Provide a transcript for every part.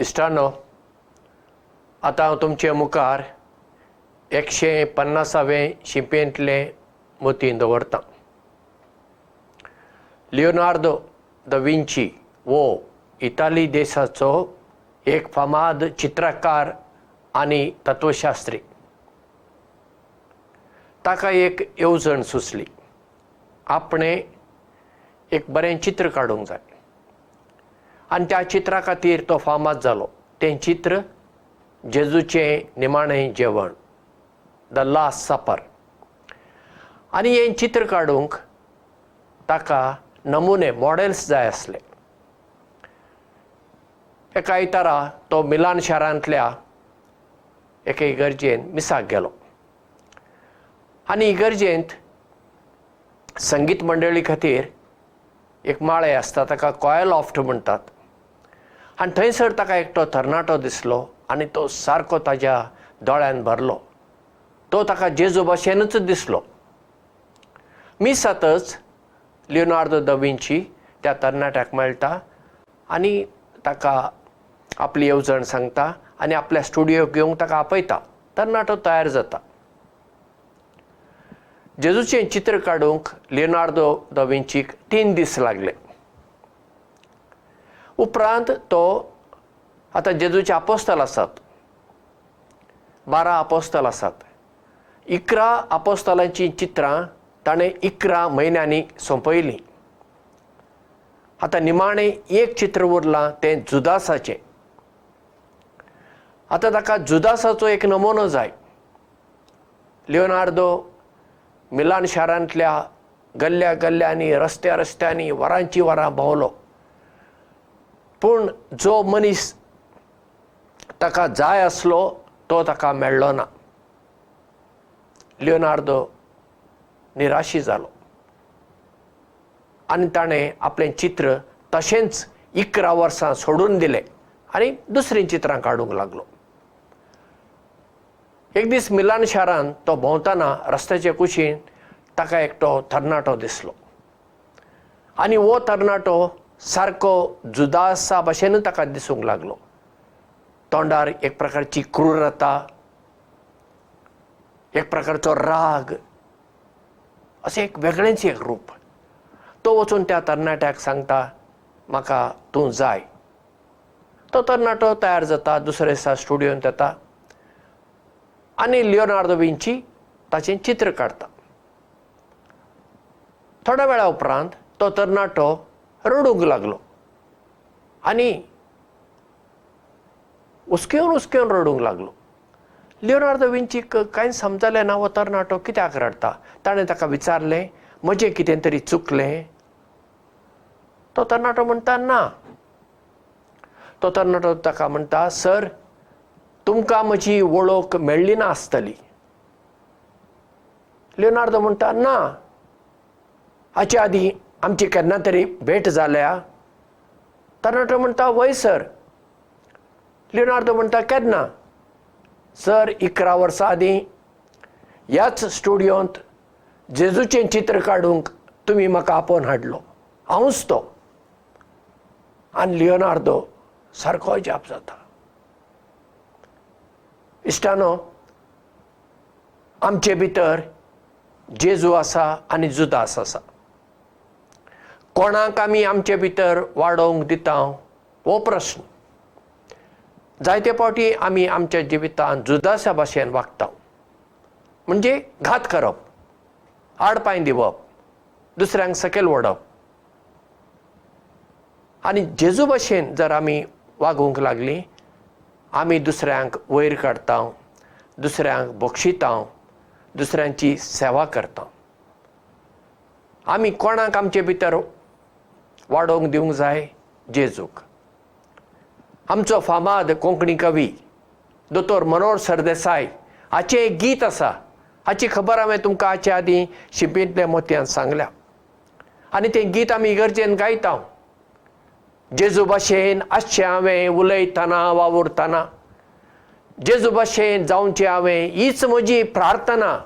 इश्टानो आतां हांव तुमचे मुखार एकशे पन्नासावें शिंपेंतलें मोतीन दवरतां. लिओनार्दो द विंची वो इटाली देशाचो एक फामाद चित्रकार आनी तत्वशास्त्री. ताका एक येवजण सुचली. आपणें एक बरें चित्र काडूंक जाय आनी त्या चित्रा खातीर तो फामाद जालो. तें चित्र जेजूचें निमाणें जेवण. द लास्ट सपर आनी हें चित्र काडूंक ताका नमुने मॉडेल्स जाय आसले. एका इतारा तो मिलान शारांतल्या एके इगर्जेन मिसाक गेलो. आनी इगर्जेंत संगीत मंडळी खातीर एक माळे आसता ताका कॉयल लॉफ्ट म्हणटात आनी थंयसर ताका एकटो तरणाटो दिसलो आनी तो सारको ताज्या दोळ्यान भरलो. तो ताका जेजू भाशेनच दिसलो. मीस जातच लिओनार्दो द विंची त्या तरणाट्याक मेळटा आनी ताका आपली येवजण सांगता आनी आपल्या स्टुडियोक घेवंक ताका आपयता. तरणाटो तयार जाता. जेजूचें चित्र काडूंक लिओनार्दो द विंचीक तीन दीस लागले उपरांत तो आतां जेजूचे आपोस्तल आसात. बारा आपोस्तल आसात. इकरा आपोस्तलांची चित्रां ताणें इकरा म्हयन्यांनी सोंपयलीं. आतां निमाणें एक चित्र उरलां तें जुदासाचें. आतां ताका जुदासाचो एक नमुनो जाय. लिओनार्दो मिलान शारांतल्या गल्ल्या गल्ल्यांनी रस्त्या रस्त्यांनी वरांची वरां भोंवलो पूण जो मनीस ताका जाय आसलो तो ताका मेळ्ळो ना. लिओनार्दो निराशी जालो आनी ताणें आपलें चित्र तशेंच इकरा वर्सां सोडून दिलें आनी दुसरीं चित्रां काडूंक लागलो. एक दीस मिलान शारांत तो भोंवतना रस्त्याचे कुशीन ताका एकटो तरणाटो दिसलो. आनी हो तरणाटो सारको जुदासा भशेन ताका दिसूंक लागलो. तोंडार एक प्रकारची क्रूरता एक प्रकारचो राग अशें एक वेगळेंच एक रूप. तो वचून त्या तरणाट्याक सांगता म्हाका तूं जाय. तो तरणाटो तयार जाता दुसरे दिसा स्टुडियोंत येता आनी लिओनार्दो विंची ताचें चित्र काडटा थोड्या वेळा उपरांत तो तरणाटो रडूंक लागलो. आनी हुस्केवन हुस्केवन रडूंक लागलो. लिओनार्दो विंचीक कांय समजलें ना हो तरणाटो कित्याक रडटा ताणें ताका विचारलें म्हजें कितें तरी चुकलें? तो तरणाटो म्हणटा ना. तो तरणाटो ताका म्हणटा सर तुमकां म्हजी वळख मेळ्ळी ना आसतली. लिओनार्दो म्हणटा ना. हाचे आदीं आमची केन्ना तरी भेट जाल्या. तरणाटो म्हणटा वय सर. लिओनार्दो म्हणटा केन्ना? सर इकरा वर्सां आदीं. ह्याच स्टुडियोंत जेजूचें चित्र काडूंक तुमी म्हाका आपोवन हाडलो. हांवूच तो. आनी लिओनार्दो सारको जाप जाता. इश्टानो आमचे भितर जेजू आसा आनी जुदास आसा कोणाक आमी आमचे भितर वाडोवंक दिता? हो प्रस्न. जायते फावटी आमी आमच्या जिवितांत जुदासा भाशेन वागता म्हणजे घात करप आडपांय दिवप दुसऱ्यांक सकयल ओडप आनी जेजू भाशेन जर आमी वागूंक लागलीं आमी दुसऱ्यांक वयर काडटा दुसऱ्यांक बक्षिता दुसऱ्यांची सेवा करता आमी कोणाक आमचे भितर वाडोवंक दिवंक जाय जेजूक. आमचो फामाद कोंकणी कवी दोतोर मनोहर सरदेसाय हाचें एक गीत आसा. हाची खबर हांवें तुमकां हाचे आदीं शिंपींतल्या मोतयांत सांगल्या. आनी तें गीत आमी इगर्जेन गायता जेजू भाशेन आसचें हांवें उलयतना वावुरतना. जेजू भाशेन जावचें हांवें हीच म्हजी प्रार्थना.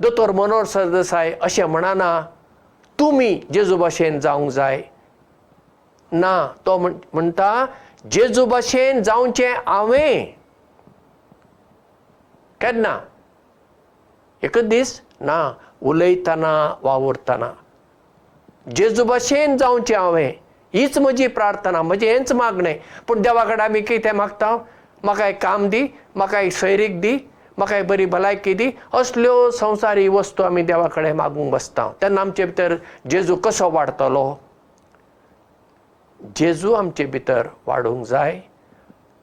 दोतोर मनोहर सरदेसाय अशें म्हणना तुमी जेजू भाशेन जावंक जाय. ना तो म्हण- म्हणटा जेजू भाशेन जावचें हांवें. केन्ना? एकच दीस? ना उलयतना वावुरतना. जेजू भाशेन जावचें हांवें. हीच म्हजी प्रार्थना म्हजें हेंच मागणें. पूण देवा कडेन आमी कितें मागता? म्हाका एक काम दी म्हाका एक सैरीक दी म्हाका एक बरी भलायकी दी. असल्यो संवसारी वस्तू आमी देवा कडेन मागूंक बसता. तेन्ना आमचे भितर जेजू कसो वाडटलो जेजू आमचे भितर वाडूंक जाय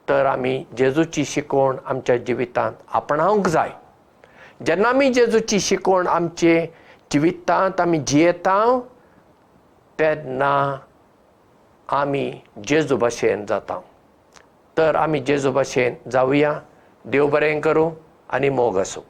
तर आमी जेजूची शिकवण आमच्या जिवितांत आपणावंक जाय. जेन्ना आमी जेजूची शिकवण आमचे जिवितांत आमी जियेता तेन्ना आमी जेजू भाशेन जाता तर आमी जेजू भाशेन जावया देव बरें करूं आनी मोग आसूं